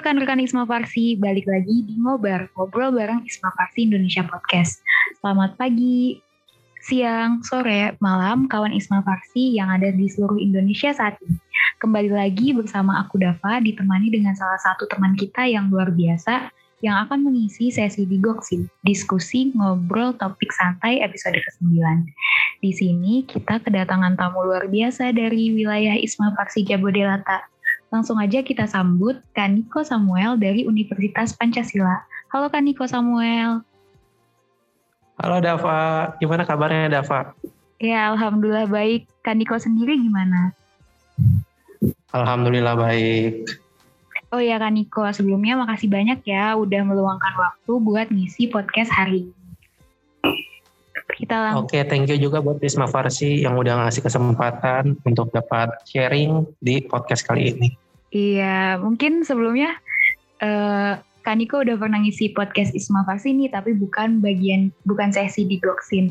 Rekan-rekan Isma Farsi, balik lagi di Ngobar, ngobrol bareng Isma Farsi Indonesia Podcast. Selamat pagi, siang, sore, malam, kawan Isma Farsi yang ada di seluruh Indonesia saat ini. Kembali lagi bersama aku Dava, ditemani dengan salah satu teman kita yang luar biasa, yang akan mengisi sesi di Goksin, diskusi ngobrol topik santai episode ke-9. Di sini kita kedatangan tamu luar biasa dari wilayah Isma Farsi Jabodelata. Langsung aja kita sambut Kaniko Samuel dari Universitas Pancasila. Halo Kaniko Samuel. Halo Dava, gimana kabarnya Dava? Ya, Alhamdulillah baik. Kaniko sendiri gimana? Alhamdulillah baik. Oh ya Kak Niko, sebelumnya makasih banyak ya udah meluangkan waktu buat ngisi podcast hari ini. Kita lang- Oke, okay, thank you juga buat Risma Farsi yang udah ngasih kesempatan untuk dapat sharing di podcast kali ini. Iya, mungkin sebelumnya uh, Kak Niko udah pernah ngisi podcast Isma Farsi nih, tapi bukan bagian, bukan sesi di Goksin.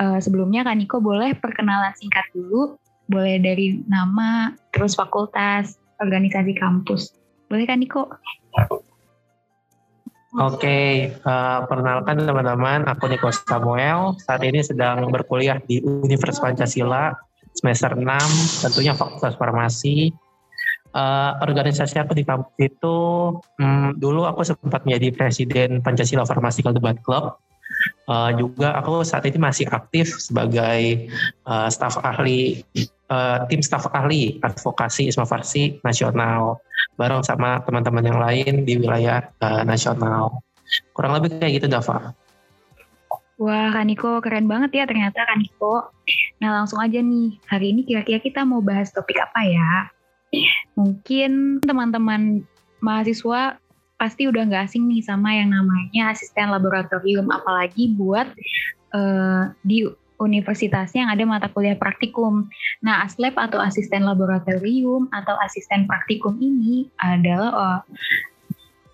Uh, sebelumnya Kak Niko boleh perkenalan singkat dulu, boleh dari nama, terus fakultas, organisasi kampus. Boleh kan Niko? Oke, okay, uh, eh, perkenalkan teman-teman, aku Niko Samuel. Saat ini sedang berkuliah di Universitas Pancasila semester 6, tentunya Fakultas Farmasi. Uh, organisasi aku di kampus itu, um, dulu aku sempat menjadi presiden Pancasila Pharmaceutical Debat Club. Uh, juga aku saat ini masih aktif sebagai uh, staf ahli uh, tim staf ahli advokasi Isma Farsi nasional bareng sama teman-teman yang lain di wilayah uh, nasional. Kurang lebih kayak gitu Dava. Wah Kaniko keren banget ya ternyata Kaniko. Nah langsung aja nih, hari ini kira-kira kita mau bahas topik apa ya? Mungkin teman-teman mahasiswa pasti udah nggak asing nih sama yang namanya asisten laboratorium, apalagi buat uh, di universitasnya yang ada mata kuliah praktikum. Nah, ASLab atau asisten laboratorium atau asisten praktikum ini adalah uh,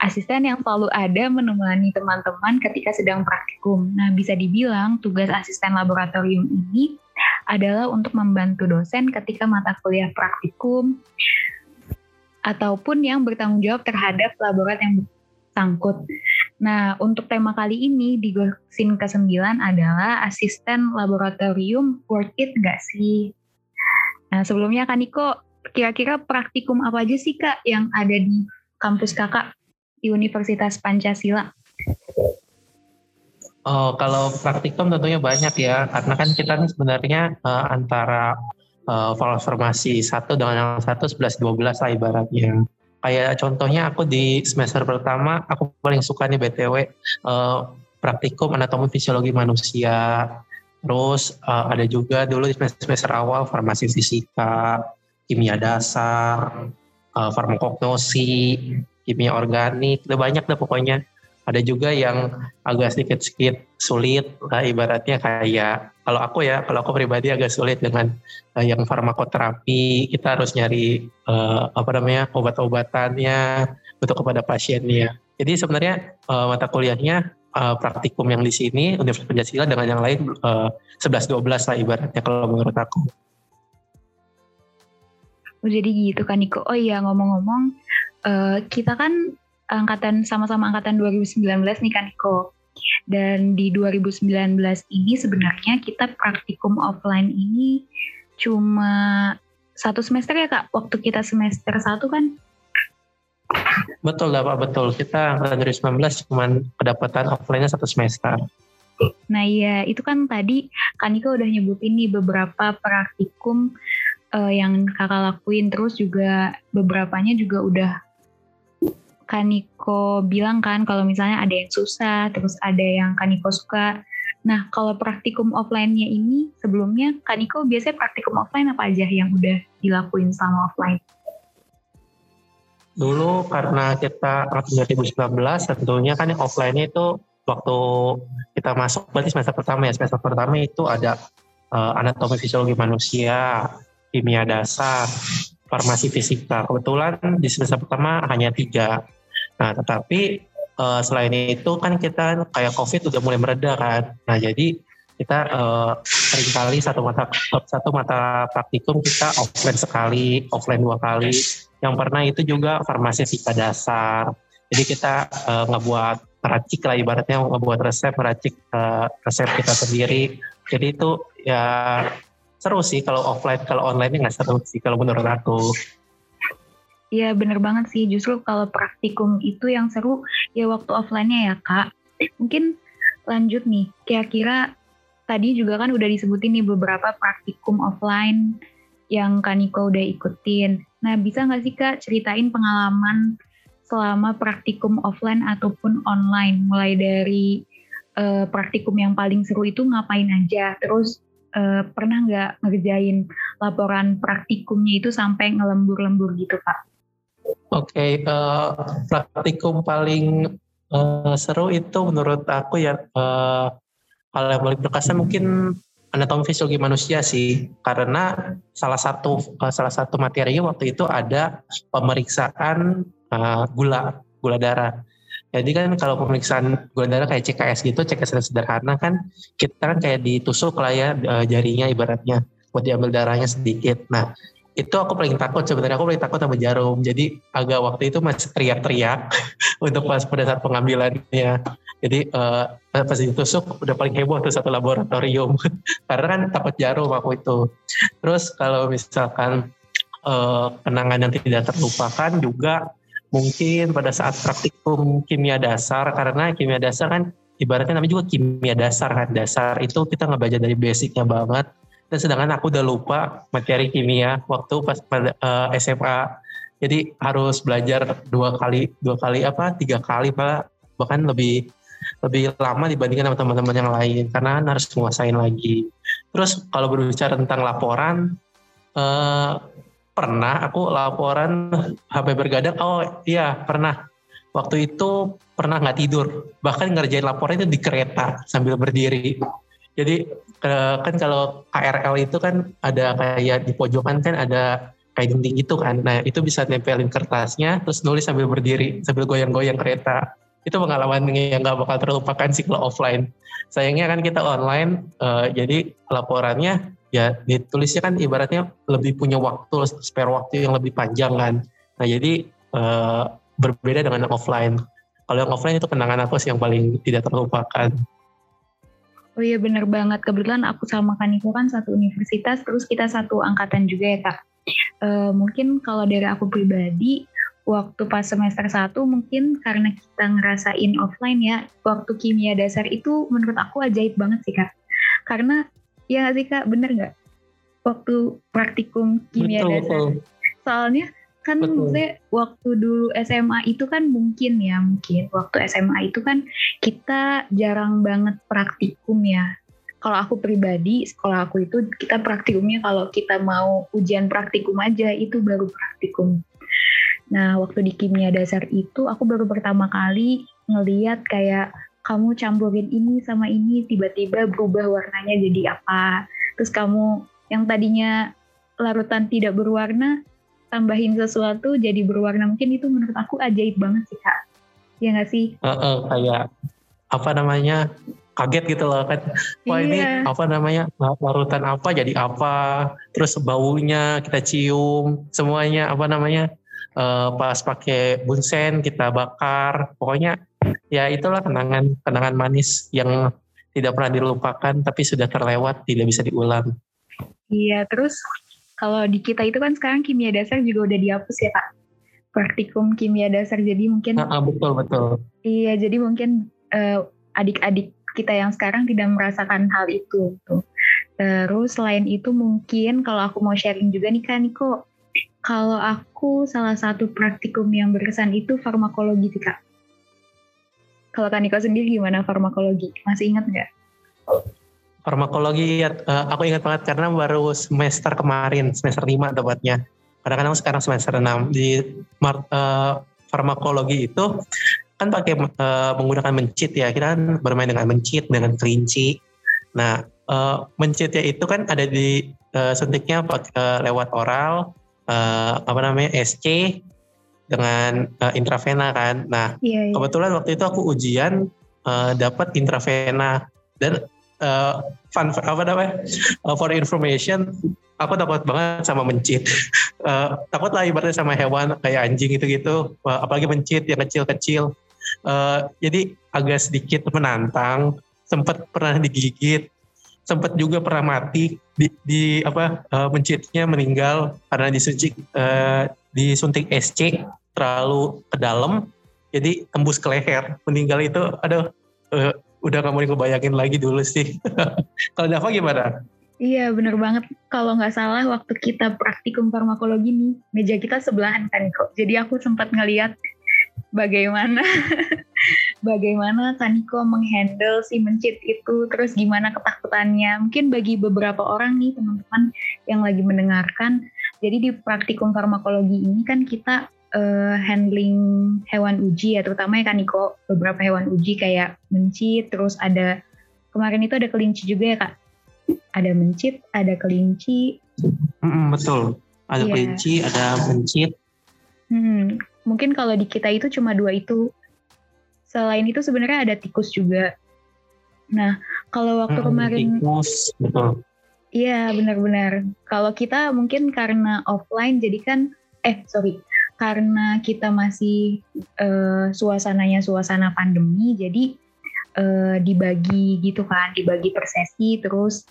asisten yang selalu ada menemani teman-teman ketika sedang praktikum. Nah, bisa dibilang tugas asisten laboratorium ini adalah untuk membantu dosen ketika mata kuliah praktikum ataupun yang bertanggung jawab terhadap laborat yang sangkut. Nah, untuk tema kali ini di Gosin ke-9 adalah asisten laboratorium worth it nggak sih? Nah, sebelumnya Kak Niko, kira-kira praktikum apa aja sih Kak yang ada di kampus Kakak di Universitas Pancasila? Oh, kalau praktikum tentunya banyak ya, karena kan kita nih sebenarnya uh, antara uh, formasi satu dengan yang satu 11 12 lah ibaratnya. Kayak contohnya aku di semester pertama aku paling suka nih btw uh, praktikum anatomi fisiologi manusia. Terus uh, ada juga dulu di semester, semester awal farmasi fisika kimia dasar uh, farmakognosi kimia organik udah banyak deh pokoknya ada juga yang agak sedikit-sedikit sulit lah ibaratnya kayak kalau aku ya kalau aku pribadi agak sulit dengan uh, yang farmakoterapi. Kita harus nyari uh, apa namanya obat-obatannya untuk kepada pasiennya. Jadi sebenarnya uh, mata kuliahnya uh, praktikum yang di sini Universitas Pancasila dengan yang lain uh, 11-12 lah ibaratnya kalau menurut aku. Oh, jadi gitu kan Niko. Oh iya ngomong-ngomong, uh, kita kan angkatan sama-sama angkatan 2019 nih kan Niko. Dan di 2019 ini sebenarnya kita praktikum offline ini cuma satu semester ya kak. Waktu kita semester satu kan Betul lah Pak, betul. Kita angkatan 2019 cuma kedapatan offline-nya satu semester. Nah iya, itu kan tadi Kanika udah nyebutin nih beberapa praktikum uh, yang kakak lakuin. Terus juga beberapanya juga udah Kaniko bilang kan kalau misalnya ada yang susah, terus ada yang Kaniko suka. Nah, kalau praktikum offline-nya ini sebelumnya Kaniko biasanya praktikum offline apa aja yang udah dilakuin sama offline? Dulu karena kita tahun 2019 tentunya kan yang offline-nya itu waktu kita masuk berarti semester pertama ya semester pertama itu ada uh, anatomi fisiologi manusia, kimia dasar, farmasi fisika. Kebetulan di semester pertama hanya tiga Nah, tetapi uh, selain itu kan kita kayak COVID udah mulai mereda kan. Nah, jadi kita uh, sering kali satu mata satu mata praktikum kita offline sekali, offline dua kali. yang pernah itu juga farmasistika dasar. Jadi kita uh, ngebuat meracik lah ibaratnya ngebuat resep meracik uh, resep kita sendiri. Jadi itu ya seru sih kalau offline kalau online nggak seru sih kalau menurut aku. Iya bener banget sih justru kalau praktikum itu yang seru ya waktu offline-nya ya kak. Mungkin lanjut nih kira-kira tadi juga kan udah disebutin nih beberapa praktikum offline yang Kak Niko udah ikutin. Nah, bisa nggak sih Kak ceritain pengalaman selama praktikum offline ataupun online, mulai dari uh, praktikum yang paling seru itu ngapain aja, terus uh, pernah nggak ngerjain laporan praktikumnya itu sampai ngelembur-lembur gitu Pak? Oke, okay, uh, praktikum paling uh, seru itu menurut aku ya uh, hal yang paling berkesan mungkin anatomi fisiologi manusia sih karena salah satu uh, salah satu materinya waktu itu ada pemeriksaan uh, gula gula darah. Jadi kan kalau pemeriksaan gula darah kayak CKS gitu, CKS sederhana kan kita kan kayak ditusuk lah ya uh, jarinya ibaratnya buat diambil darahnya sedikit. Nah itu aku paling takut sebenarnya. Aku paling takut sama jarum. Jadi agak waktu itu masih teriak-teriak untuk pas pada saat pengambilannya. Jadi uh, pas ditusuk udah paling heboh tuh satu laboratorium. Karena kan takut jarum aku itu. Terus kalau misalkan uh, kenangan yang tidak terlupakan juga mungkin pada saat praktikum kimia dasar karena kimia dasar kan ibaratnya namanya juga kimia dasar kan. Dasar itu kita nggak baca dari basicnya banget dan sedangkan aku udah lupa materi kimia waktu pas pada uh, eh, SMA jadi harus belajar dua kali dua kali apa tiga kali pak bahkan lebih lebih lama dibandingkan sama teman-teman yang lain karena harus menguasain lagi. Terus kalau berbicara tentang laporan uh, pernah aku laporan HP bergadang? Oh iya pernah. Waktu itu pernah nggak tidur. Bahkan ngerjain laporan itu di kereta sambil berdiri jadi kan kalau KRL itu kan ada kayak di pojokan kan ada kayak dinding gitu kan. Nah itu bisa nempelin kertasnya terus nulis sambil berdiri sambil goyang-goyang kereta. Itu pengalaman yang nggak bakal terlupakan sih kalau offline. Sayangnya kan kita online, uh, jadi laporannya ya ditulisnya kan ibaratnya lebih punya waktu spare waktu yang lebih panjang kan. Nah jadi uh, berbeda dengan offline. Kalau yang offline itu kenangan aku sih yang paling tidak terlupakan. Oh iya bener banget. Kebetulan aku sama Kaniko kan satu universitas, terus kita satu angkatan juga ya kak. E, mungkin kalau dari aku pribadi, waktu pas semester 1 mungkin karena kita ngerasain offline ya, waktu kimia dasar itu menurut aku ajaib banget sih kak. Karena ya gak sih kak, bener gak? Waktu praktikum kimia betul, dasar. Betul. Soalnya kan maksudnya waktu dulu SMA itu kan mungkin ya mungkin waktu SMA itu kan kita jarang banget praktikum ya. Kalau aku pribadi sekolah aku itu kita praktikumnya kalau kita mau ujian praktikum aja itu baru praktikum. Nah waktu di kimia dasar itu aku baru pertama kali ngeliat kayak kamu campurin ini sama ini tiba-tiba berubah warnanya jadi apa. Terus kamu yang tadinya larutan tidak berwarna tambahin sesuatu jadi berwarna mungkin itu menurut aku ajaib banget sih kak. Ya nggak sih? Uh, uh, kayak apa namanya kaget gitu loh kan. Wah iya. ini apa namanya larutan apa jadi apa terus baunya kita cium semuanya apa namanya uh, pas pakai bunsen kita bakar. Pokoknya ya itulah kenangan kenangan manis yang tidak pernah dilupakan tapi sudah terlewat tidak bisa diulang. Iya terus kalau di kita itu kan sekarang kimia dasar juga udah dihapus ya kak. Praktikum kimia dasar jadi mungkin. Ah, betul betul. Iya jadi mungkin uh, adik-adik kita yang sekarang tidak merasakan hal itu. Tuh. Terus selain itu mungkin kalau aku mau sharing juga nih kan Niko, kalau aku salah satu praktikum yang berkesan itu farmakologi sih kak. Kalau Kaniko sendiri gimana farmakologi? Masih ingat nggak? Farmakologi uh, aku ingat banget karena baru semester kemarin semester lima tepatnya. Kadang-kadang sekarang semester enam. Di uh, farmakologi itu kan pakai uh, menggunakan mencit ya. Kita kan bermain dengan mencit dengan kelinci. Nah uh, mencitnya itu kan ada di uh, suntiknya uh, lewat oral uh, apa namanya SC dengan uh, intravena kan. Nah iya, iya. kebetulan waktu itu aku ujian uh, dapat intravena. Dan uh, fun apa namanya uh, for information aku takut banget sama mencit. Uh, takut lah ibaratnya sama hewan kayak anjing gitu-gitu, uh, apalagi mencit yang kecil-kecil. Uh, jadi agak sedikit menantang. Sempat pernah digigit, sempat juga pernah mati di, di apa uh, mencitnya meninggal karena disuntik uh, disuntik SC terlalu ke dalam, jadi tembus ke leher. Meninggal itu, uh, udah kamu mau ngebayangin lagi dulu sih. Kalau Dava gimana? Iya bener banget. Kalau nggak salah waktu kita praktikum farmakologi nih, meja kita sebelahan kan kok. Jadi aku sempat ngeliat bagaimana bagaimana Kaniko menghandle si mencit itu, terus gimana ketakutannya. Mungkin bagi beberapa orang nih teman-teman yang lagi mendengarkan, jadi di praktikum farmakologi ini kan kita uh, handling hewan uji ya, terutama ya Kaniko beberapa hewan uji kayak mencit, terus ada kemarin itu ada kelinci juga ya kak ada mencit, ada kelinci. Mm, betul. Ada yeah. kelinci, ada mencit. Hmm, mungkin kalau di kita itu cuma dua itu. Selain itu sebenarnya ada tikus juga. Nah, kalau waktu hmm, kemarin tikus, betul. Iya, benar-benar. Kalau kita mungkin karena offline jadi kan eh sorry, karena kita masih uh, suasananya suasana pandemi jadi uh, dibagi gitu kan, dibagi per sesi terus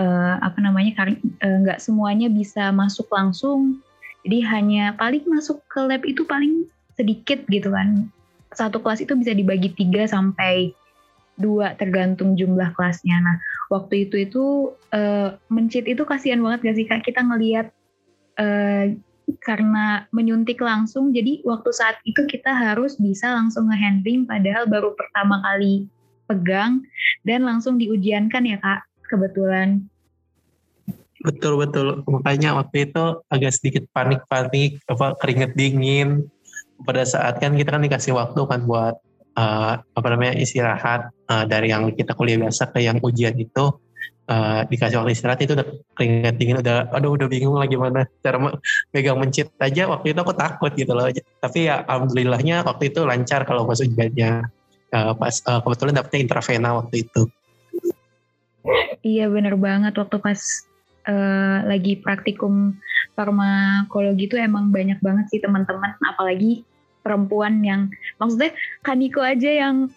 uh, apa namanya nggak uh, semuanya bisa masuk langsung. Jadi hanya paling masuk ke lab itu paling sedikit gitu kan. Satu kelas itu bisa dibagi tiga sampai dua tergantung jumlah kelasnya. Nah waktu itu itu uh, mencit itu kasihan banget gak sih kak kita ngelihat uh, karena menyuntik langsung jadi waktu saat itu kita harus bisa langsung ngehandling padahal baru pertama kali pegang dan langsung diujiankan ya kak kebetulan. Betul betul. Makanya waktu itu agak sedikit panik-panik apa keringet dingin. Pada saat kan kita kan dikasih waktu kan buat uh, apa namanya istirahat uh, dari yang kita kuliah biasa ke yang ujian itu uh, dikasih waktu istirahat itu udah keringet dingin udah aduh udah bingung lagi mana cara megang mencit aja. Waktu itu aku takut gitu loh. Tapi ya alhamdulillahnya waktu itu lancar kalau pas ujiannya uh, pas uh, kebetulan dapetnya intravena waktu itu. Iya bener banget. Waktu pas uh, lagi praktikum farmakologi itu emang banyak banget sih teman-teman. Apalagi perempuan yang maksudnya Kaniko aja yang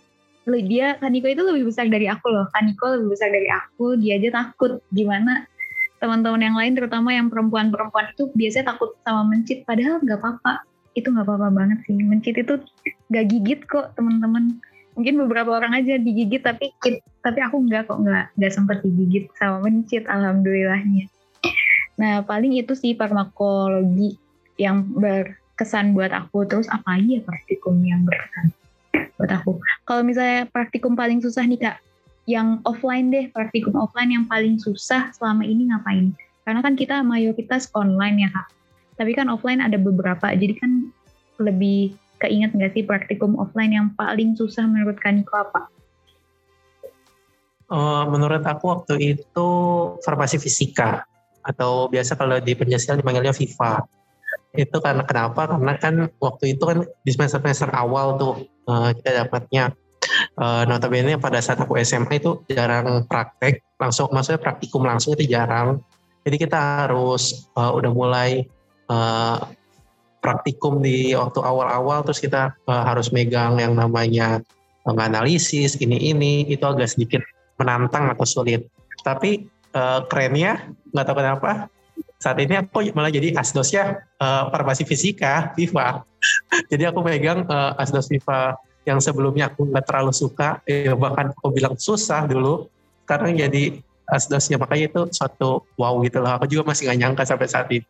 dia Kaniko itu lebih besar dari aku loh. Kaniko lebih besar dari aku, dia aja takut gimana. Teman-teman yang lain terutama yang perempuan-perempuan itu biasanya takut sama mencit. Padahal nggak apa-apa. Itu nggak apa-apa banget sih. Mencit itu gak gigit kok teman-teman. Mungkin beberapa orang aja digigit tapi tapi aku nggak kok. Nggak nggak sempat digigit sama mencit alhamdulillahnya. Nah paling itu sih farmakologi yang berkesan buat aku. Terus apa lagi ya praktikum yang berkesan buat aku. Kalau misalnya praktikum paling susah nih kak, yang offline deh, praktikum offline yang paling susah selama ini ngapain? Karena kan kita mayoritas online ya kak. Tapi kan offline ada beberapa, jadi kan lebih keinget nggak sih praktikum offline yang paling susah menurut Kaniko apa? Uh, menurut aku waktu itu farmasi fisika atau biasa kalau di penjelasan dipanggilnya FIFA itu karena kenapa? Karena kan waktu itu kan di semester semester awal tuh uh, kita dapatnya uh, notabene pada saat aku SMA itu jarang praktek langsung maksudnya praktikum langsung itu jarang. Jadi kita harus uh, udah mulai uh, praktikum di waktu awal-awal terus kita uh, harus megang yang namanya menganalisis ini ini itu agak sedikit menantang atau sulit. Tapi uh, kerennya nggak tahu kenapa saat ini aku malah jadi asdosnya uh, farmasi fisika FIFA jadi aku megang uh, asdos FIFA yang sebelumnya aku nggak terlalu suka eh, bahkan aku bilang susah dulu sekarang jadi asdosnya. Makanya itu suatu wow gitu loh. Aku juga masih nggak nyangka sampai saat ini.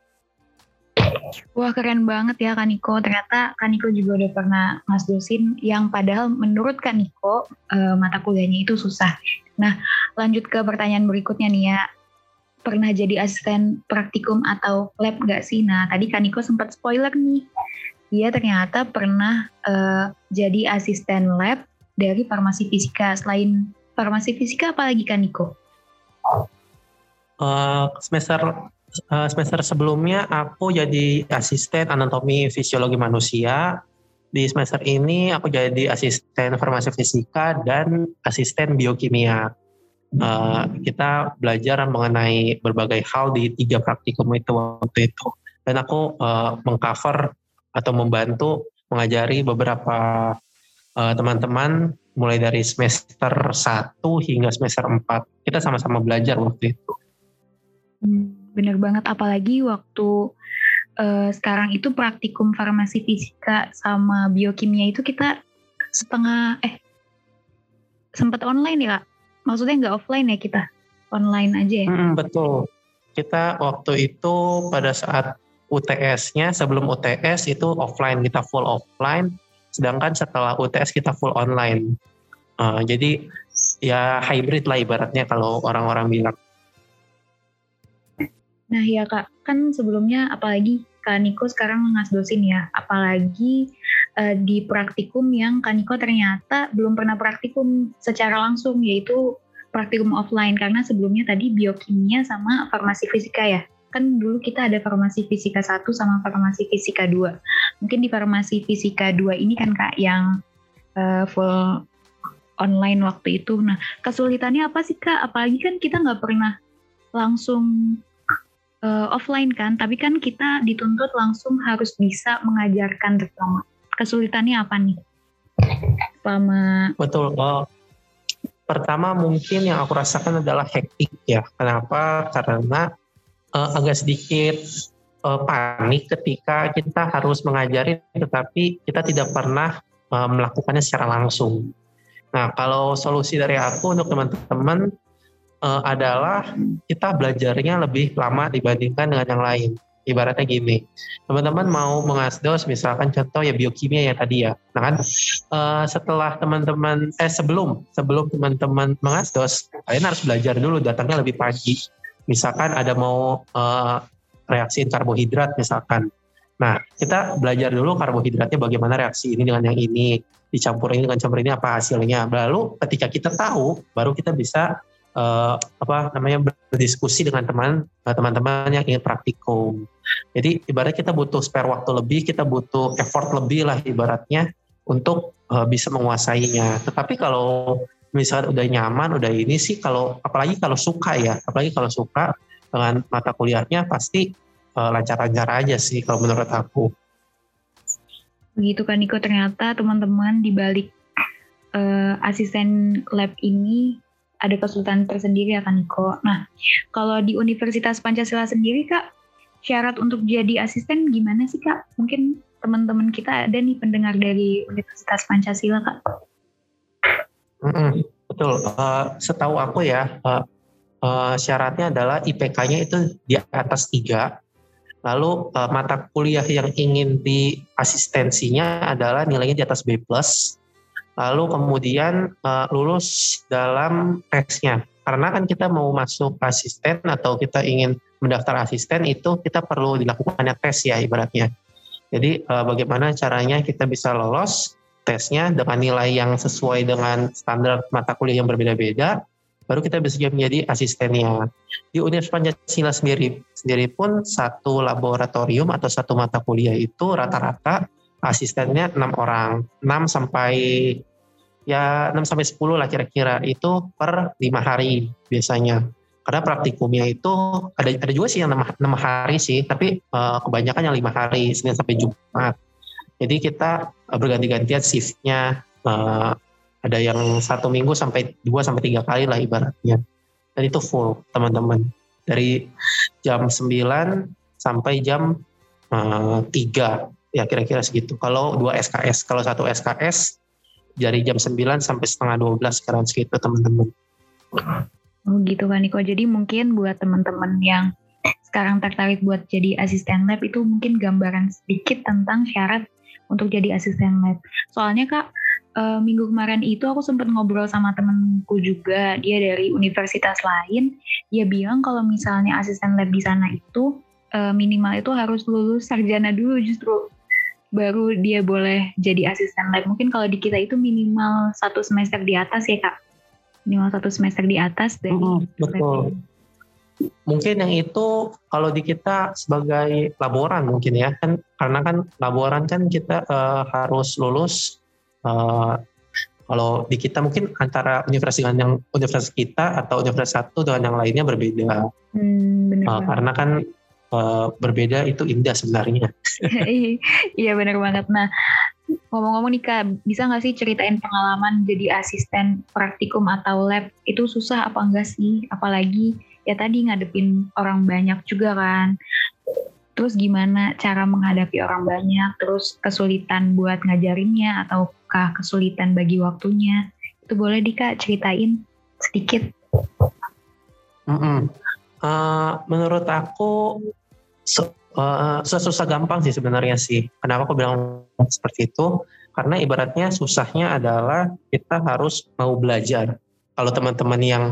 Wah keren banget ya Kaniko. Ternyata Kaniko juga udah pernah ngasdosin yang padahal menurut Kaniko uh, mata kuliahnya itu susah. Nah lanjut ke pertanyaan berikutnya nih ya pernah jadi asisten praktikum atau lab gak sih? Nah tadi Kaniko sempat spoiler nih. Dia ternyata pernah uh, jadi asisten lab dari farmasi fisika. Selain farmasi fisika apalagi Kaniko? Uh, semester uh, semester sebelumnya aku jadi asisten anatomi fisiologi manusia. Di semester ini aku jadi asisten farmasi fisika dan asisten biokimia uh, kita belajar mengenai berbagai hal di tiga praktikum itu waktu itu. Dan aku uh, mengcover atau membantu mengajari beberapa uh, teman-teman mulai dari semester 1 hingga semester 4. Kita sama-sama belajar waktu itu. Hmm, bener banget, apalagi waktu uh, sekarang itu praktikum farmasi fisika sama biokimia itu kita setengah, eh sempat online ya kak? Maksudnya nggak offline ya kita? Online aja ya? Hmm, betul. Kita waktu itu pada saat UTS-nya sebelum UTS itu offline kita full offline sedangkan setelah UTS kita full online uh, jadi ya hybrid lah ibaratnya kalau orang-orang bilang nah ya kak kan sebelumnya apalagi Kak Niko sekarang ngasdosin ya apalagi uh, di praktikum yang Kak Niko ternyata belum pernah praktikum secara langsung yaitu praktikum offline karena sebelumnya tadi biokimia sama farmasi fisika ya kan dulu kita ada farmasi fisika 1 sama farmasi fisika 2. Mungkin di farmasi fisika 2 ini kan Kak yang uh, full online waktu itu. Nah, kesulitannya apa sih Kak? Apalagi kan kita nggak pernah langsung uh, offline kan, tapi kan kita dituntut langsung harus bisa mengajarkan terutama. Kesulitannya apa nih? Selama Betul. Oh, pertama mungkin yang aku rasakan adalah hektik ya. Kenapa? Karena uh, agak sedikit uh, panik ketika kita harus mengajari tetapi kita tidak pernah uh, melakukannya secara langsung. Nah, kalau solusi dari aku untuk teman-teman uh, adalah kita belajarnya lebih lama dibandingkan dengan yang lain. Ibaratnya gini, teman-teman mau mengasdos misalkan contoh ya biokimia ya tadi ya. Nah kan uh, setelah teman-teman eh sebelum sebelum teman-teman mengasdos, kalian harus belajar dulu datangnya lebih pagi misalkan ada mau uh, reaksi karbohidrat misalkan. Nah, kita belajar dulu karbohidratnya bagaimana reaksi ini dengan yang ini, dicampur ini dengan campur ini apa hasilnya. Lalu ketika kita tahu, baru kita bisa uh, apa namanya berdiskusi dengan teman teman-teman yang ingin praktikum. Jadi ibaratnya kita butuh spare waktu lebih, kita butuh effort lebih lah ibaratnya untuk uh, bisa menguasainya. Tetapi kalau misalnya udah nyaman, udah ini sih kalau apalagi kalau suka ya, apalagi kalau suka dengan mata kuliahnya pasti uh, lancar-lancar aja sih kalau menurut aku. Begitu kan Niko ternyata teman-teman di balik uh, asisten lab ini ada kesulitan tersendiri ya kan Niko. Nah, kalau di Universitas Pancasila sendiri Kak, syarat untuk jadi asisten gimana sih Kak? Mungkin teman-teman kita ada nih pendengar dari Universitas Pancasila Kak. Mm-mm, betul. Uh, setahu aku ya, uh, uh, syaratnya adalah IPK-nya itu di atas tiga. Lalu uh, mata kuliah yang ingin di asistensinya adalah nilainya di atas B+. Lalu kemudian uh, lulus dalam tesnya. Karena kan kita mau masuk asisten atau kita ingin mendaftar asisten itu kita perlu dilakukannya tes ya ibaratnya. Jadi uh, bagaimana caranya kita bisa lolos tesnya dengan nilai yang sesuai dengan standar mata kuliah yang berbeda-beda, baru kita bisa menjadi asistennya. Di Universitas Pancasila sendiri, sendiri pun satu laboratorium atau satu mata kuliah itu rata-rata asistennya enam orang, 6 sampai ya 6 sampai 10 lah kira-kira itu per lima hari biasanya. Karena praktikumnya itu ada ada juga sih yang enam hari sih, tapi uh, kebanyakan yang lima hari Senin sampai Jumat. Jadi kita uh, berganti-gantian shiftnya uh, ada yang satu minggu sampai dua sampai tiga kali lah ibaratnya. Dan itu full teman-teman dari jam 9 sampai jam uh, 3 ya kira-kira segitu. Kalau dua SKS, kalau satu SKS dari jam 9 sampai setengah 12 sekarang segitu teman-teman. Oh gitu kan Niko. Jadi mungkin buat teman-teman yang sekarang tertarik buat jadi asisten lab itu mungkin gambaran sedikit tentang syarat untuk jadi asisten lab. Soalnya kak uh, minggu kemarin itu aku sempat ngobrol sama temenku juga, dia dari universitas lain. Dia bilang kalau misalnya asisten lab di sana itu uh, minimal itu harus lulus sarjana dulu justru baru dia boleh jadi asisten lab. Mungkin kalau di kita itu minimal satu semester di atas ya kak, minimal satu semester di atas dari oh, betul mungkin yang itu kalau di kita sebagai laboran mungkin ya kan karena kan laboran kan kita uh, harus lulus uh, Kalau di kita mungkin antara universitas dengan yang universitas kita atau universitas satu dengan yang lainnya berbeda. Hmm, benar uh, karena kan uh, berbeda itu indah sebenarnya. iya benar banget. Nah ngomong-ngomong nih kak, bisa nggak sih ceritain pengalaman jadi asisten praktikum atau lab itu susah apa enggak sih? Apalagi ya tadi ngadepin orang banyak juga kan terus gimana cara menghadapi orang banyak, terus kesulitan buat ngajarinnya ataukah kesulitan bagi waktunya. Itu boleh di Kak ceritain sedikit. Mm -mm. Uh, menurut aku uh, susah gampang sih sebenarnya sih. Kenapa aku bilang seperti itu? Karena ibaratnya susahnya adalah kita harus mau belajar. Kalau teman-teman yang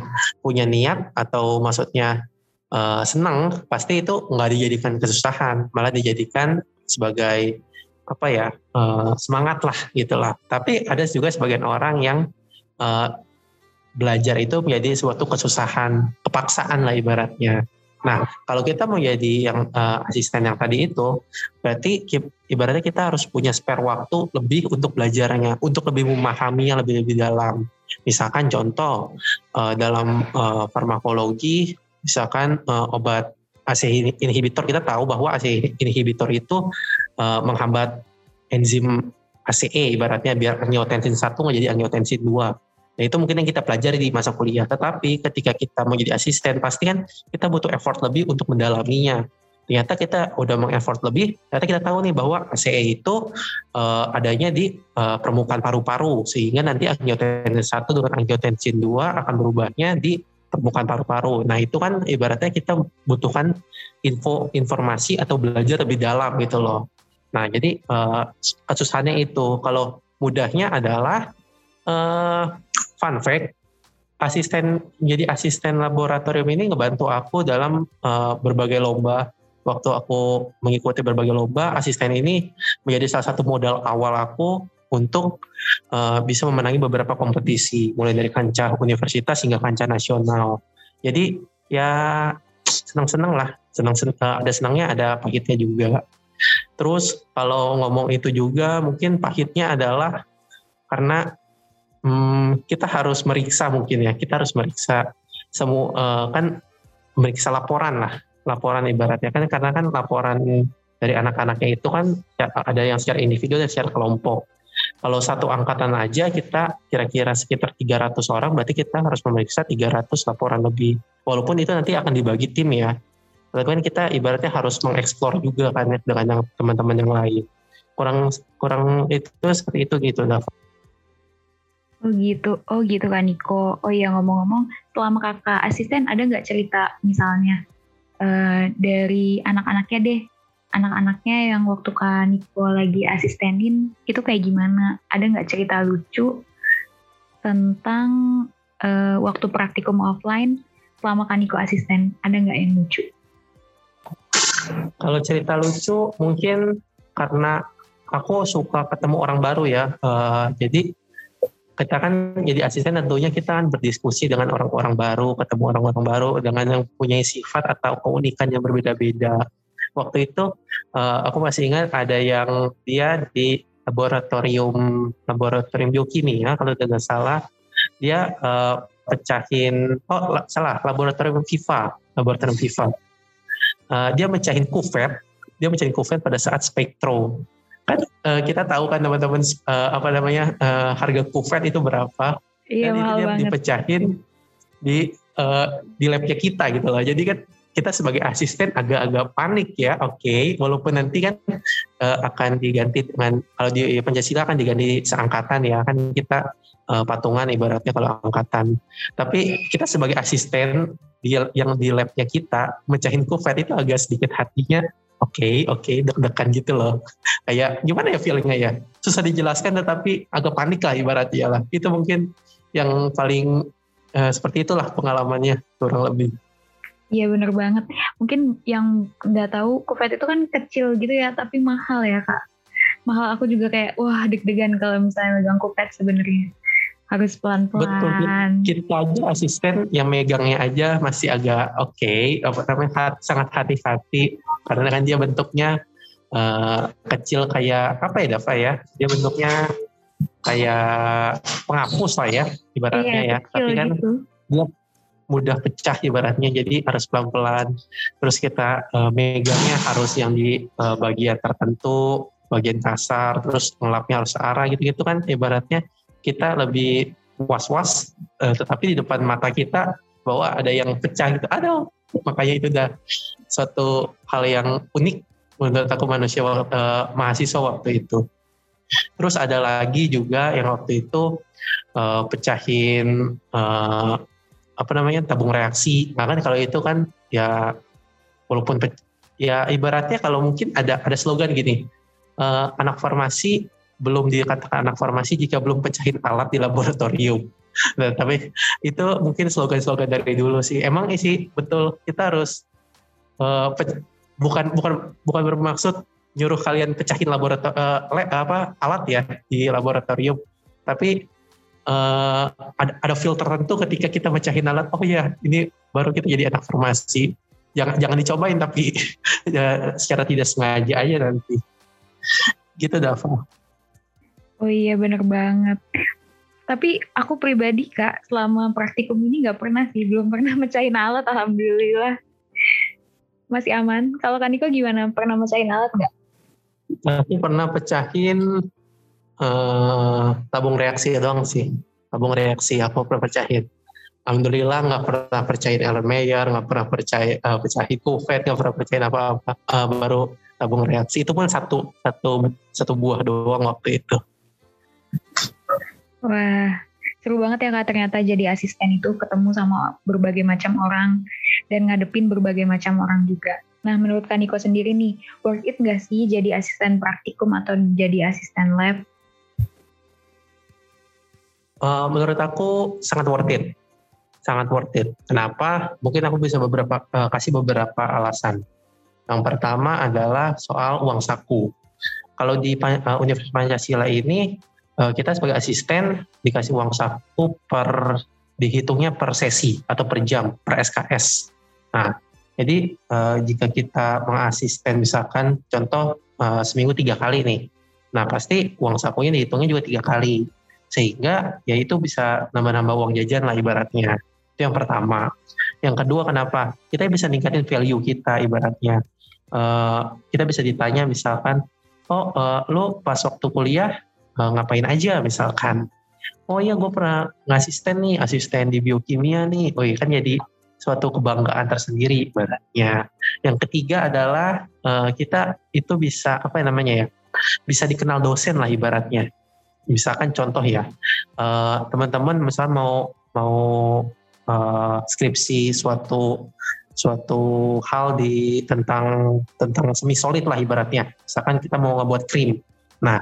punya niat atau maksudnya uh, senang pasti itu nggak dijadikan kesusahan malah dijadikan sebagai apa ya uh, semangat lah gitulah tapi ada juga sebagian orang yang uh, belajar itu menjadi suatu kesusahan kepaksaan lah ibaratnya nah kalau kita mau jadi yang uh, asisten yang tadi itu berarti ibaratnya kita harus punya spare waktu lebih untuk belajarnya untuk lebih memahami yang lebih lebih dalam misalkan contoh uh, dalam uh, farmakologi misalkan uh, obat AC inhibitor kita tahu bahwa AC inhibitor itu uh, menghambat enzim ACE ibaratnya biar angiotensin 1 menjadi angiotensin 2. Nah itu mungkin yang kita pelajari di masa kuliah. Tetapi ketika kita mau jadi asisten pasti kan kita butuh effort lebih untuk mendalaminya. Ternyata kita udah mengeffort lebih, ternyata kita tahu nih bahwa ACE itu uh, adanya di uh, permukaan paru-paru sehingga nanti angiotensin 1 dengan angiotensin 2 akan berubahnya di permukaan paru-paru. Nah itu kan ibaratnya kita butuhkan info informasi atau belajar lebih dalam gitu loh. Nah jadi uh, kesusahannya itu kalau mudahnya adalah uh, fun fact asisten jadi asisten laboratorium ini ngebantu aku dalam uh, berbagai lomba waktu aku mengikuti berbagai lomba asisten ini menjadi salah satu modal awal aku untuk uh, bisa memenangi beberapa kompetisi mulai dari kancah universitas hingga kancah nasional. Jadi ya senang-senang lah, senang, senang uh, ada senangnya ada pahitnya juga. Terus kalau ngomong itu juga mungkin pahitnya adalah karena hmm, kita harus meriksa mungkin ya, kita harus meriksa semua uh, kan meriksa laporan lah, laporan ibaratnya kan karena kan laporan dari anak-anaknya itu kan ya, ada yang secara individu dan secara kelompok. Kalau satu angkatan aja kita kira-kira sekitar 300 orang, berarti kita harus memeriksa 300 laporan lebih. Walaupun itu nanti akan dibagi tim ya. Tapi kita ibaratnya harus mengeksplor juga kan ya, dengan teman-teman yang lain. Kurang kurang itu seperti itu gitu, Dava. Oh gitu, oh gitu kan Niko. Oh iya ngomong-ngomong, selama kakak asisten ada nggak cerita misalnya uh, dari anak-anaknya deh anak-anaknya yang waktu Kak Niko lagi asistenin itu kayak gimana? Ada nggak cerita lucu tentang uh, waktu praktikum offline selama Kak Niko asisten? Ada nggak yang lucu? Kalau cerita lucu mungkin karena aku suka ketemu orang baru ya. Uh, jadi kita kan jadi asisten tentunya kita kan berdiskusi dengan orang-orang baru, ketemu orang-orang baru dengan yang punya sifat atau keunikan yang berbeda-beda. Waktu itu uh, aku masih ingat ada yang dia di laboratorium laboratorium biokimia kalau tidak salah dia uh, pecahin oh salah laboratorium FIFA laboratorium FIFA. Uh, dia mecahin kuvet dia mecahin kuvet pada saat spektro kan uh, kita tahu kan teman-teman uh, apa namanya uh, harga kuvet itu berapa iya, dan itu dia dipecahin di uh, di labnya kita gitu loh jadi kan kita sebagai asisten agak-agak panik ya, oke, okay. walaupun nanti kan uh, akan diganti dengan kalau di Pancasila akan diganti seangkatan ya, kan kita uh, patungan ibaratnya kalau angkatan. Tapi kita sebagai asisten di, yang di labnya kita mecahin kufet itu agak sedikit hatinya oke okay, oke okay, deg-degan gitu loh kayak gimana ya feelingnya ya susah dijelaskan tetapi agak panik lah ibaratnya lah itu mungkin yang paling uh, seperti itulah pengalamannya kurang lebih Iya bener banget. Mungkin yang nggak tahu kufet itu kan kecil gitu ya, tapi mahal ya kak. Mahal aku juga kayak wah deg-degan kalau misalnya megang kufet sebenarnya. Harus pelan-pelan. Betul. Kita aja asisten yang megangnya aja masih agak oke, okay, apa namanya sangat hati-hati karena kan dia bentuknya uh, kecil kayak apa ya Dava ya? Dia bentuknya kayak penghapus lah ya ibaratnya iya, ya. Tapi kan gitu. dia mudah pecah ibaratnya jadi harus pelan-pelan. Terus kita uh, megangnya harus yang di uh, bagian tertentu, bagian kasar, terus ngelapnya harus arah gitu-gitu kan ibaratnya kita lebih was-was uh, tetapi di depan mata kita bahwa ada yang pecah gitu. Ada makanya itu udah suatu hal yang unik menurut aku manusia uh, mahasiswa waktu itu. Terus ada lagi juga yang waktu itu uh, pecahin uh, apa namanya tabung reaksi. Nah kan kalau itu kan ya walaupun ya ibaratnya kalau mungkin ada ada slogan gini uh, anak farmasi belum dikatakan anak farmasi jika belum pecahin alat di laboratorium. Nah, tapi itu mungkin slogan-slogan dari dulu sih. Emang isi betul kita harus uh, bukan bukan bukan bermaksud nyuruh kalian pecahin laboratorium uh, apa alat ya di laboratorium, tapi uh, ada, ada feel tertentu ketika kita pecahin alat. Oh ya, ini baru kita jadi anak farmasi. Jangan jangan dicobain tapi ya, secara tidak sengaja aja nanti. Gitu Dava. Oh iya bener banget. Tapi aku pribadi kak selama praktikum ini nggak pernah sih belum pernah mecahin alat alhamdulillah masih aman. Kalau Kaniko gimana? Pernah mecahin alat nggak? Aku pernah pecahin uh, tabung reaksi doang sih. Tabung reaksi aku pernah pecahin. Alhamdulillah nggak pernah percayain Erlenmeyer, nggak pernah percaya uh, pecahin kuvet, nggak pernah percayain apa-apa. Uh, baru tabung reaksi itu pun satu satu satu buah doang waktu itu. Wah, seru banget ya kak ternyata jadi asisten itu ketemu sama berbagai macam orang dan ngadepin berbagai macam orang juga. Nah menurut Kaniko sendiri nih, worth it nggak sih jadi asisten praktikum atau jadi asisten lab? Uh, menurut aku sangat worth it, sangat worth it. Kenapa? Mungkin aku bisa beberapa uh, kasih beberapa alasan. Yang pertama adalah soal uang saku. Kalau di uh, Universitas Pancasila ini kita sebagai asisten dikasih uang saku per dihitungnya per sesi atau per jam per SKS. Nah, jadi uh, jika kita mengasisten misalkan contoh uh, seminggu tiga kali nih, nah pasti uang sakunya dihitungnya juga tiga kali, sehingga ya itu bisa nambah-nambah uang jajan lah ibaratnya. Itu yang pertama. Yang kedua kenapa? Kita bisa ningkatin value kita ibaratnya. Uh, kita bisa ditanya misalkan, oh lo pas waktu kuliah uh, ngapain aja misalkan. Oh iya gue pernah ngasisten nih, asisten di biokimia nih. Oh iya kan jadi suatu kebanggaan tersendiri ibaratnya. Yang ketiga adalah uh, kita itu bisa apa namanya ya? Bisa dikenal dosen lah ibaratnya. Misalkan contoh ya, uh, teman-teman misal mau mau uh, skripsi suatu suatu hal di tentang tentang semi solid lah ibaratnya. Misalkan kita mau ngebuat krim. Nah,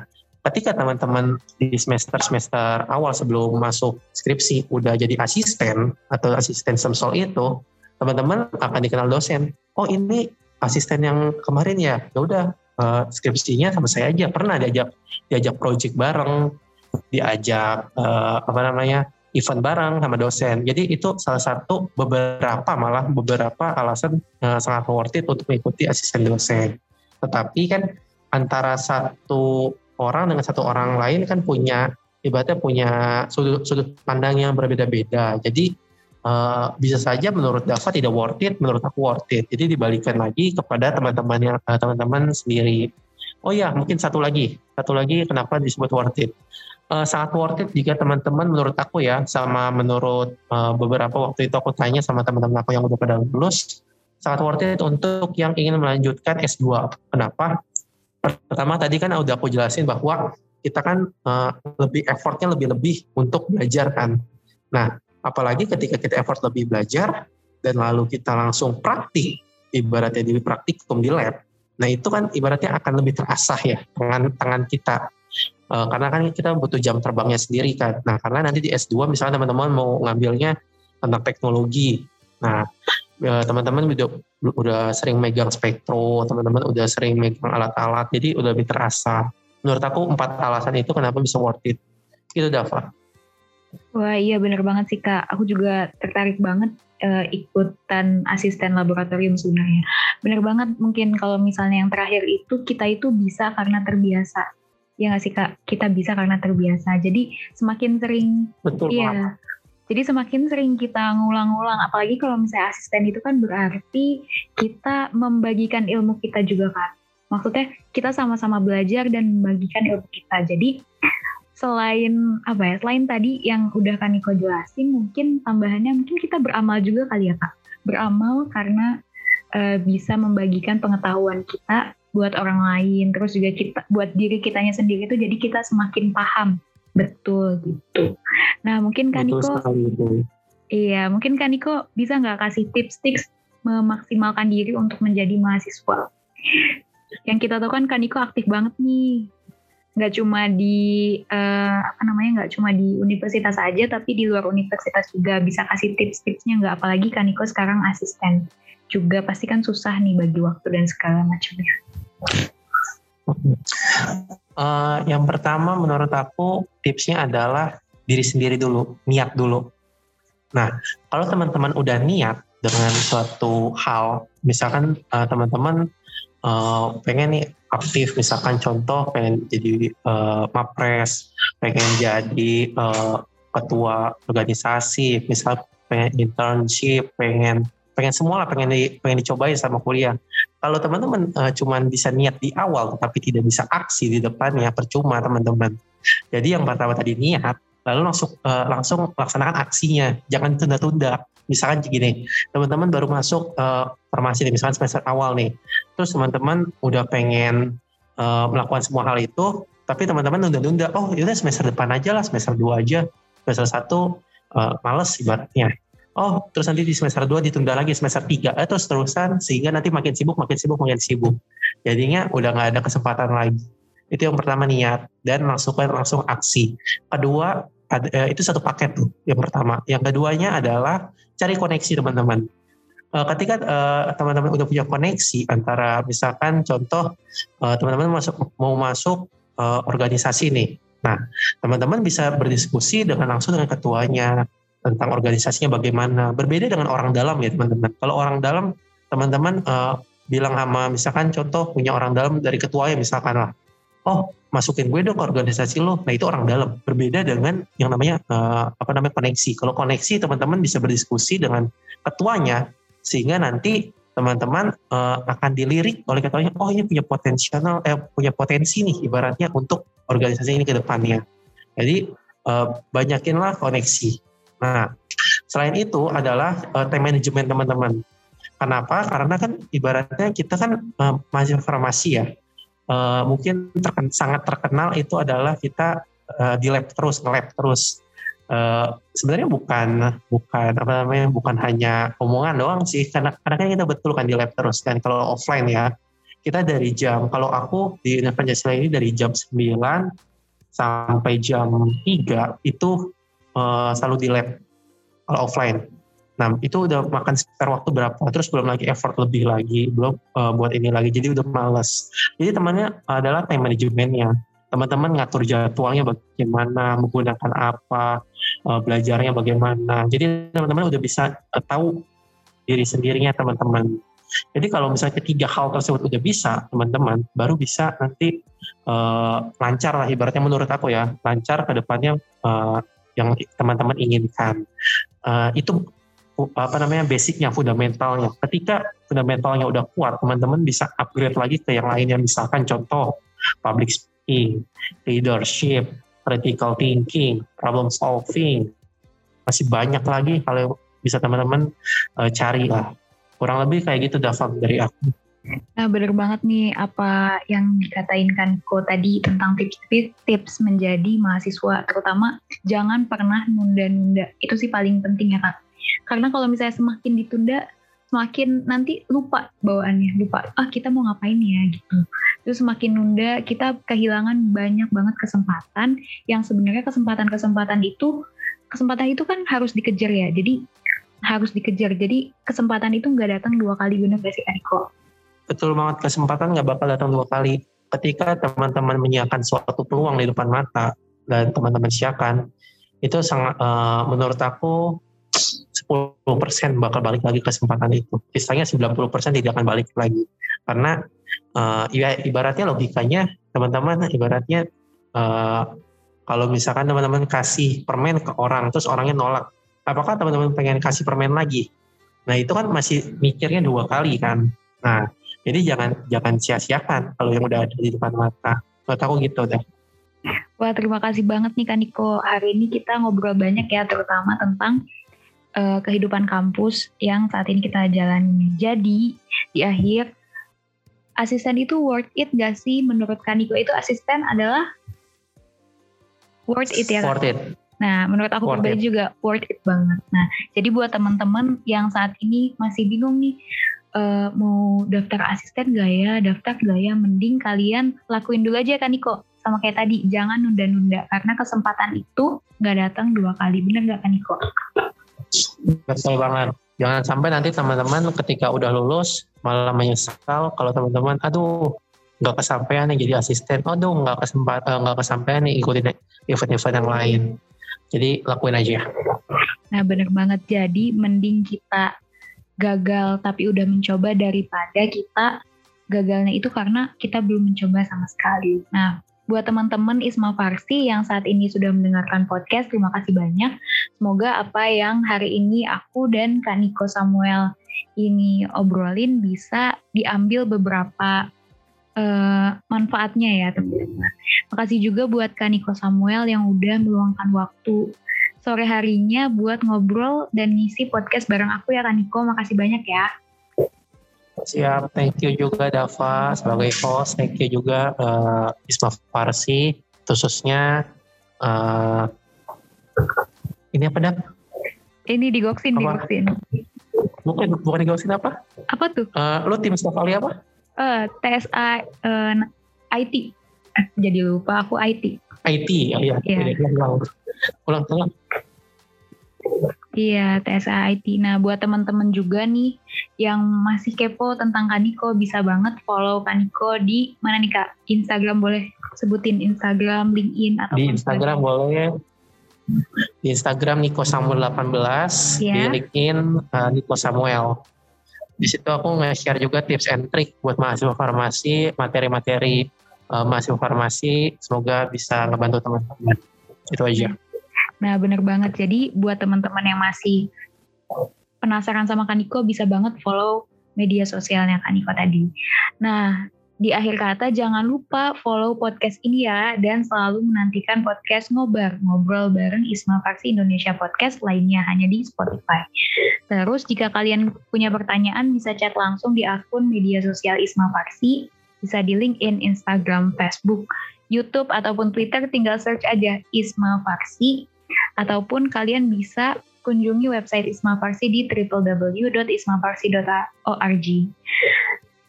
ketika teman-teman di semester-semester awal sebelum masuk skripsi udah jadi asisten atau asisten semsol itu, teman-teman akan dikenal dosen. Oh ini asisten yang kemarin ya, ya udah uh, skripsinya sama saya aja. Pernah diajak diajak project bareng, diajak uh, apa namanya event bareng sama dosen. Jadi itu salah satu beberapa malah beberapa alasan uh, sangat worth it untuk mengikuti asisten dosen. Tetapi kan antara satu orang dengan satu orang lain kan punya ibaratnya punya sudut sudut pandang yang berbeda-beda. Jadi uh, bisa saja menurut Dava tidak worth it, menurut aku worth it. Jadi dibalikan lagi kepada teman-teman yang uh, teman-teman sendiri. Oh ya, mungkin satu lagi, satu lagi kenapa disebut worth it. Uh, sangat worth it jika teman-teman menurut aku ya, sama menurut uh, beberapa waktu itu aku tanya sama teman-teman aku yang udah pada lulus, sangat worth it untuk yang ingin melanjutkan S2. Kenapa? Pertama tadi kan udah aku jelasin bahwa kita kan uh, lebih effortnya lebih lebih untuk belajar kan. Nah, apalagi ketika kita effort lebih belajar dan lalu kita langsung praktik, ibaratnya di praktikum di lab. Nah itu kan ibaratnya akan lebih terasah ya tangan tangan kita. Uh, karena kan kita butuh jam terbangnya sendiri kan. Nah karena nanti di S2 misalnya teman-teman mau ngambilnya tentang teknologi. Nah Ya, teman-teman udah udah sering megang spektro, teman-teman udah sering megang alat-alat, jadi udah lebih terasa. Menurut aku empat alasan itu kenapa bisa worth it. Itu Dava. Wah iya bener banget sih kak. Aku juga tertarik banget uh, ikutan asisten laboratorium sebenarnya. Bener banget mungkin kalau misalnya yang terakhir itu kita itu bisa karena terbiasa. Ya nggak sih kak, kita bisa karena terbiasa. Jadi semakin sering, Betul iya. Jadi semakin sering kita ngulang-ngulang, apalagi kalau misalnya asisten itu kan berarti kita membagikan ilmu kita juga kan. Maksudnya kita sama-sama belajar dan membagikan ilmu kita. Jadi selain apa ya, selain tadi yang udah kan Niko jelasin, mungkin tambahannya mungkin kita beramal juga kali ya kak. Beramal karena eh, bisa membagikan pengetahuan kita buat orang lain, terus juga kita buat diri kitanya sendiri itu jadi kita semakin paham betul gitu. Nah mungkin kan Niko. Iya, mungkin kan Niko bisa nggak kasih tips-tips memaksimalkan diri untuk menjadi mahasiswa? Yang kita tahu kan Kaniko aktif banget nih. Nggak cuma di, eh, apa namanya, nggak cuma di universitas aja, tapi di luar universitas juga bisa kasih tips-tipsnya nggak? Apalagi Kaniko sekarang asisten. Juga pasti kan susah nih bagi waktu dan segala macamnya. Eh, yang pertama menurut aku tipsnya adalah diri sendiri dulu, niat dulu. Nah, kalau teman-teman udah niat dengan suatu hal, misalkan eh, teman-teman eh, pengen nih aktif, misalkan contoh pengen jadi eh, mapres, pengen jadi eh, ketua organisasi, misal pengen internship, pengen pengen semua lah, pengen di, pengen dicobain sama kuliah. Kalau teman-teman eh, cuman bisa niat di awal, tapi tidak bisa aksi di depannya, percuma teman-teman. Jadi yang pertama tadi niat, lalu langsung eh, langsung laksanakan aksinya, jangan tunda-tunda. Misalkan gini, teman-teman baru masuk eh, farmasi nih, misalkan semester awal nih, terus teman-teman udah pengen eh, melakukan semua hal itu, tapi teman-teman nunda-nunda, oh yaudah semester depan aja lah, semester 2 aja, semester 1 eh, males ibaratnya. Oh, terus nanti di semester 2 ditunda lagi semester 3, eh, terus terusan sehingga nanti makin sibuk, makin sibuk, makin sibuk. Jadinya udah nggak ada kesempatan lagi. Itu yang pertama niat dan langsung langsung aksi. Kedua ada, eh, itu satu paket tuh yang pertama. Yang keduanya adalah cari koneksi teman-teman. Eh, ketika eh, teman-teman udah punya koneksi antara misalkan contoh teman-teman masuk mau masuk eh, organisasi nih. Nah, teman-teman bisa berdiskusi dengan langsung dengan ketuanya tentang organisasinya bagaimana. Berbeda dengan orang dalam ya teman-teman. Kalau orang dalam teman-teman eh, bilang sama misalkan contoh punya orang dalam dari ketuanya misalkan lah. Oh, masukin gue dong ke organisasi lo. Nah, itu orang dalam. Berbeda dengan yang namanya eh, apa namanya koneksi. Kalau koneksi teman-teman bisa berdiskusi dengan ketuanya sehingga nanti teman-teman eh, akan dilirik oleh ketuanya. Oh, ini punya potensial eh punya potensi nih ibaratnya untuk organisasi ini ke depannya. Jadi eh, banyakinlah koneksi. Nah, selain itu adalah uh, time management teman-teman. Kenapa? Karena kan ibaratnya kita kan uh, mahasiswa farmasi ya. Uh, mungkin terken, sangat terkenal itu adalah kita uh, di lab terus, nge-lab terus. Uh, sebenarnya bukan bukan apa namanya bukan hanya omongan doang sih karena karena kan kita betul kan di lab terus kan kalau offline ya kita dari jam kalau aku di Universitas ini dari jam 9 sampai jam 3 itu uh, selalu di lab kalau offline. Nah itu udah makan spare waktu berapa, terus belum lagi effort lebih lagi, belum uh, buat ini lagi, jadi udah males. Jadi temannya adalah time managementnya. Teman-teman ngatur jadwalnya bagaimana, menggunakan apa, uh, belajarnya bagaimana. Jadi teman-teman udah bisa uh, tahu diri sendirinya teman-teman. Jadi kalau misalnya ketiga hal tersebut udah bisa, teman-teman baru bisa nanti uh, lancar lah ibaratnya menurut aku ya, lancar ke depannya uh, yang teman-teman inginkan. Uh, itu apa namanya basicnya, fundamentalnya. Ketika fundamentalnya udah kuat, teman-teman bisa upgrade lagi ke yang lainnya. Misalkan contoh public speaking, leadership, critical thinking, problem solving. Masih banyak lagi kalau bisa teman-teman uh, cari lah. Kurang lebih kayak gitu Davam dari aku. Nah bener banget nih apa yang dikatain kan Ko tadi tentang tips-tips menjadi mahasiswa terutama jangan pernah nunda-nunda itu sih paling penting ya kak karena kalau misalnya semakin ditunda semakin nanti lupa bawaannya lupa ah kita mau ngapain ya? gitu. Terus semakin nunda kita kehilangan banyak banget kesempatan yang sebenarnya kesempatan-kesempatan itu kesempatan itu kan harus dikejar ya. Jadi harus dikejar. Jadi kesempatan itu nggak datang dua kali bener gak sih Eko? betul banget. Kesempatan nggak bakal datang dua kali. Ketika teman-teman menyiapkan suatu peluang di depan mata dan teman-teman siapkan, itu sangat uh, menurut aku 10% bakal balik lagi kesempatan itu. Sisanya 90% tidak akan balik lagi. Karena uh, ya ibaratnya logikanya teman-teman ibaratnya uh, kalau misalkan teman-teman kasih permen ke orang terus orangnya nolak apakah teman-teman pengen kasih permen lagi nah itu kan masih mikirnya dua kali kan nah jadi jangan jangan sia-siakan kalau yang udah ada di depan mata menurut aku gitu deh Wah terima kasih banget nih Kaniko. Hari ini kita ngobrol banyak ya terutama tentang uh, kehidupan kampus yang saat ini kita jalani. Jadi di akhir asisten itu worth it gak sih menurut Kaniko itu asisten adalah worth it ya Worth it. Nah, menurut aku pribadi juga worth it banget. Nah, jadi buat teman-teman yang saat ini masih bingung nih uh, mau daftar asisten gak ya, daftar gak ya, mending kalian lakuin dulu aja kan Niko sama kayak tadi jangan nunda-nunda karena kesempatan itu nggak datang dua kali bener nggak kan Niko? Betul banget. Jangan sampai nanti teman-teman ketika udah lulus malah menyesal kalau teman-teman aduh nggak kesampaian nih jadi asisten, aduh nggak kesempat eh, nggak kesampaian nih ikutin event-event yang lain. Jadi lakuin aja. Nah bener banget jadi mending kita gagal tapi udah mencoba daripada kita gagalnya itu karena kita belum mencoba sama sekali. Nah, Buat teman-teman Isma Farsi yang saat ini sudah mendengarkan podcast, terima kasih banyak. Semoga apa yang hari ini aku dan Kak Niko Samuel ini obrolin bisa diambil beberapa uh, manfaatnya ya teman-teman. Makasih juga buat Kak Niko Samuel yang udah meluangkan waktu sore harinya buat ngobrol dan ngisi podcast bareng aku ya Kak Niko. Makasih banyak ya. Siap, thank you juga Dava sebagai host, thank you juga uh, Isma Farsi, khususnya uh, ini apa dah? Ini digoksin, apa? digoksin. Bukan, bukan digoksin apa? Apa tuh? Uh, lo tim staff kali apa? Uh, TSA uh, IT. Jadi lupa aku IT. IT, oh, iya. Yeah. Ulang, ulang, ulang. Iya, TSA IT. Nah, buat teman-teman juga nih yang masih kepo tentang Kaniko, bisa banget follow Kaniko di mana nih Kak? Instagram boleh sebutin Instagram, LinkedIn atau Di Instagram boleh. Di Instagram Niko Samuel 18, yeah. di LinkedIn uh, Niko Samuel. Di situ aku nge-share juga tips and trick buat mahasiswa farmasi, materi-materi uh, mahasiswa farmasi, semoga bisa ngebantu teman-teman. Itu aja. Nah, bener banget. Jadi buat teman-teman yang masih penasaran sama Kaniko bisa banget follow media sosialnya Kaniko tadi. Nah, di akhir kata jangan lupa follow podcast ini ya dan selalu menantikan podcast ngobar ngobrol bareng Isma Faksi Indonesia Podcast lainnya hanya di Spotify. Terus jika kalian punya pertanyaan bisa chat langsung di akun media sosial Isma Faksi, bisa di LinkedIn, Instagram, Facebook, YouTube ataupun Twitter tinggal search aja Isma Faksi ataupun kalian bisa kunjungi website Isma Farsi di www.ismafarsi.org.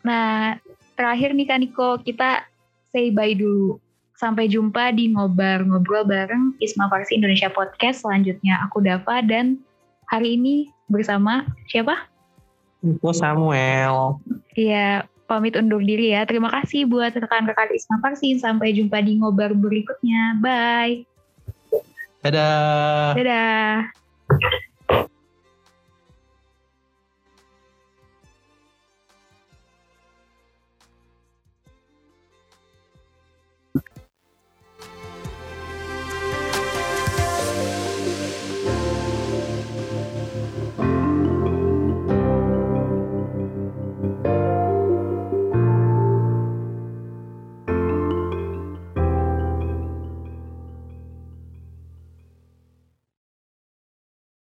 Nah, terakhir nih Kaniko, kita say bye dulu. Sampai jumpa di ngobar ngobrol bareng Isma Farsi Indonesia Podcast selanjutnya. Aku Dava dan hari ini bersama siapa? Aku Samuel. Iya, pamit undur diri ya. Terima kasih buat rekan-rekan Isma Farsi. Sampai jumpa di ngobar berikutnya. Bye. Dadah. Dadah.